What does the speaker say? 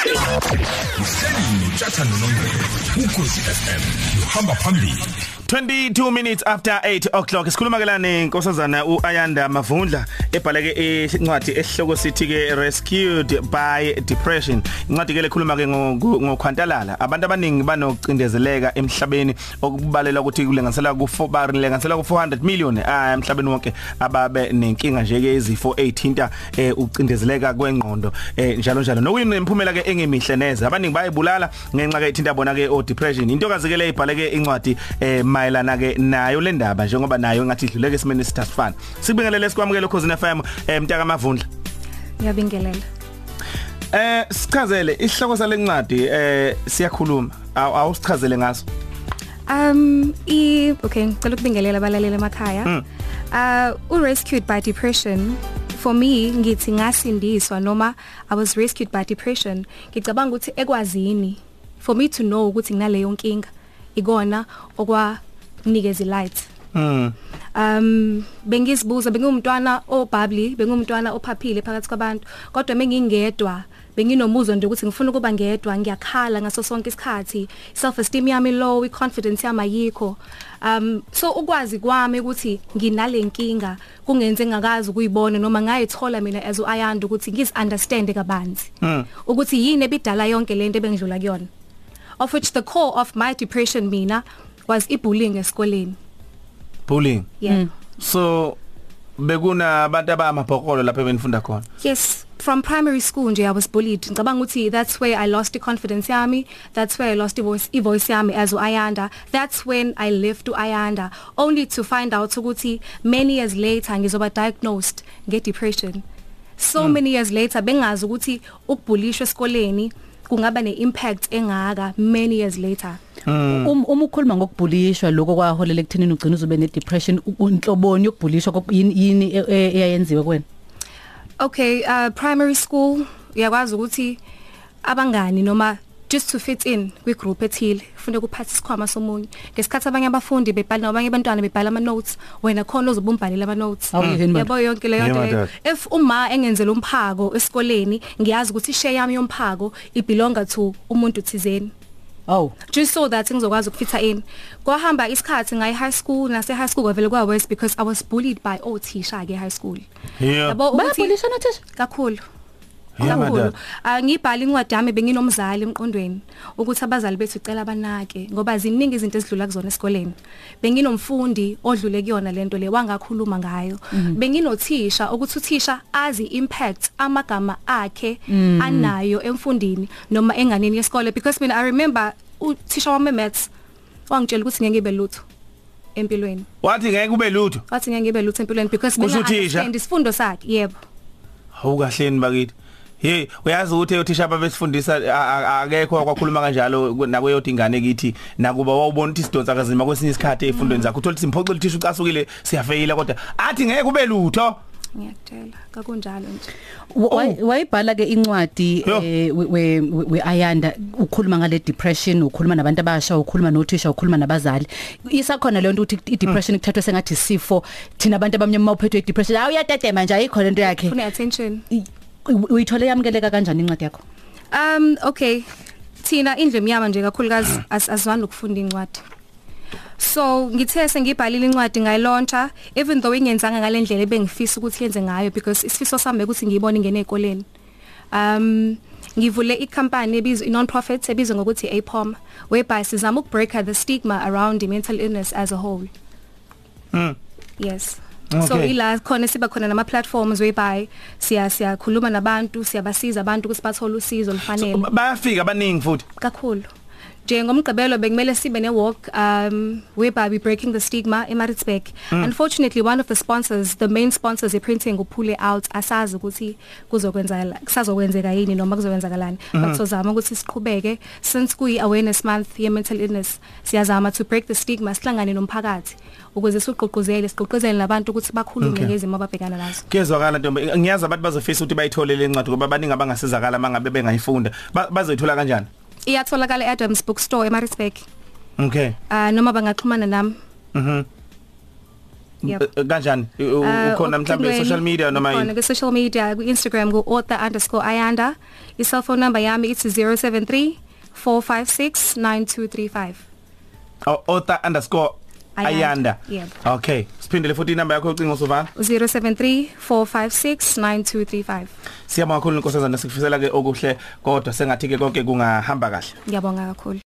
Uhleli notshatha noNongqele ukhosi FM uhamba phambili. 22 minutes after 8 o'clock sikhuluma ke la nenkosazana uAyanda Mavundla ebhaleke incwadi esihloko sithi ke rescued by depression. Incwadi ke lekhuluma ke ngokhwantalala. Abantu abaningi banocindezeleka emhlabeni okubalela ukuthi kulenganisela ku 4 balenganisela ku 400 million emhlabeni wonke ababe nenkinga nje ke izifo ezithinta ucindezeleka kwengqondo njalo njalo nokuyimphumela ke engemihle neze? Abaningi bayibulala ngenxa ke ithinta bona ke o depression into kazikele ibhaleke incwadi mayelana ke nayo le ndaba njengoba nayo ngathi idluleke esimeni sithatfana sibingelele sikwamukele khosini FM mtaka mavundla. Ngiyabingelela. Eh sichazele isihloko salencwadi eh siyakhuluma. Awusichazele ngaso? Um i okay ngicela ukubingelela abalaleli emakhaya. Uh u rescued by depression. For me ngithi ngasindiswa noma i was rescued by depression. Ngicabanga ukuthi ekwazini for me to know ukuthi nginaleyo nkinga ikona okwa nikeza light mm um bengizibuza bengumntwana obabli bengumntwana ophaphile phakathi kwabantu kodwa mengingedwa benginomuzwa nje ukuthi ngifuna ukuba ngedwa ngiyakhala ngaso sonke isikhathi. Self esteem yami low confidence yami ayikho. Um so ukwazi kwami ukuthi nginale nkinga kungenze ngakazi ukuyibona noma ngayithola mina as uayanda ukuthi ngiz understand kabanzi. Mm. ukuthi yini ebidala yonke lento ebengidlula kuyona. Of which the core of my depression mina was ibullying esikoleni bullying yeah so bekuna abantu abamabhokolo lapha benifunda khona Yes, from primary school nje I was bullied. Ngicabanga ukuthi that's where I lost the confidence yami. That's where I lost the voice, i voice yami as uAyanda. That's when I left uAyanda only to find out ukuthi many years later ngizoba diagnosed nge depression. So mm. many years later bengazi ukuthi ukubhulishwa esikoleni kungaba neimpact engaka many years later. Um uma ukhuluma ngokubhulishwa lokho kwaholela ekuthenini ugcina uzube ne depression unhloboni yokubhulishwa ko- yini yini e- e- eyayenziwe kwena Okay, uh primary school uyakwazi ukuthi abangani noma just to fit in kwi group ethile ufune kuphatha isikhwama somunye. Ngesikhathi abanye abafundi bebhala nabanye abantwana bebhala ama notes wena khona uzobumbhalela ama notes yabo yonke leyo nto if uma engenzela umphako esikoleni ngiyazi ukuthi share yami yomphako ibelonga to umuntu thizeni. Awu. Just so that ngizokwazi ukufitha in. Kwahamba isikhathi ngayi high school nase high school kwavele kwa worse because i was bullied by othisha ke high school. Yeah. Yabo ukuthi bayabhulisha nothisha kakhulu. Kakhulu madam. Ah, incwadi yami benginomzali emqondweni ukuthi abazali bethu icela abanake ngoba ziningi izinto ezidlula kuzona esikoleni. Benginomfundi odlule kuyona lento le wangakhuluma ngayo. Benginothisha ukuthi uthisha azi impact amagama akhe anayo emfundini noma enganeni yesikole. Because mina i remember uthisha wami maths wangitshela ukuthi ngeke ngibe lutho empilweni. Wathi ngeke kube lutho? Wathi ngeke ngibe lutho empilweni because Kusho benga uthisha? understand isifundo sakhe yebo. Awukahleni bakithi. Hey uyazi ukuthi uthisha ababesifundisa a- a- akekho akwakhuluma kanjalo nakweyodwa ingane kithi nakuba wawubona ukuthi sidonsa kazima kwesinye isikhathi ezifundweni zakho. Uthola ukuthi simphoqile uthisha ucasukile siyafeyila kodwa. Athi ngeke kube lutho. Ngiyakutshela kakunjalo nje. Wa- wayibhala ke incwadi Yo. eh, we we- we Ayanda ukhuluma ngale depression ukhuluma nabantu abasha ukhuluma nothisha ukhuluma nabazali. Isakhona le nto ukuthi i depression ikuthathwe sengathi isifo thina abantu abamnyama mawuphethwe i depression awu uyatetema nje ayikho lento yakhe. Funa attention I- uyithole yamukeleka kanjani incwadi yakho? Um okay. Thina indlu emnyama nje kakhulukazi as- asizwani ukufunda incwadi. So ngithe sengibhalile incwadi ngayilontsha even though ingenzanga ngalendlela ebengifisa ukuthi yenze ngayo because isifiso sami ukuthi ngiyibone ingene ezikoleni um ngivule icompany ebizwa i-non-profit ebizwa ngokuthi APOM whereby sizama ukubreak the stigma around the mental illness as a whole. Mm. yes. So Okay. ila khona siba khona nama platforms whereby siya siyakhuluma nabantu siyabasiza abantu ukuthi bathole usizo olufanele. So, bayafika abaningi futhi? Kakhulu. Njengomgqibelo bekumele sibe ne walk um whereby we breaking the stigma eMaritzburg. Mm. unfortunately one of the sponsors the main sponsors e printing uphule out asazi ukuthi kuzokwenzakala kusazokwenzeka yini noma kuzokwenzakalani mm -hmm. but sozama ukuthi siqhubeke. Since kuyi awareness month ye mental illness siyazama to break the stigma sihlangane nomphakathi ukuze siqoqozele siqoqozele nabantu ukuthi bakhulume Okay. ngezimo ababhekana nazo. Kezwakala ntombi. Ngiyazi abantu bazofisa ukuthi bayithole le ncwadi ngoba abaningi abangasizakala mangabe bengayifunda. Ba- bazoyithola kanjani? Iyatholakala eAdams Bookstore eMaritzburg. Okay. Uh noma bangaxhumana nami. Mhm. Yep. Eh, kanjani? U- Uh, ukhona mhlambe ucingweni, social media noma ukhona yini? ku social media ku Instagram ku author_ayanda i cell phone number yami it's 073 456 9235 O- author_ayanda Ayanda, yep. okay. Siphindele futhi inamba yakho yocingo sovala 073 456 9235 siyabonga kakhulu inkosazana sikufisela ke okuhle kodwa sengathi ke konke kungahamba kahle. Ngiyabonga kakhulu.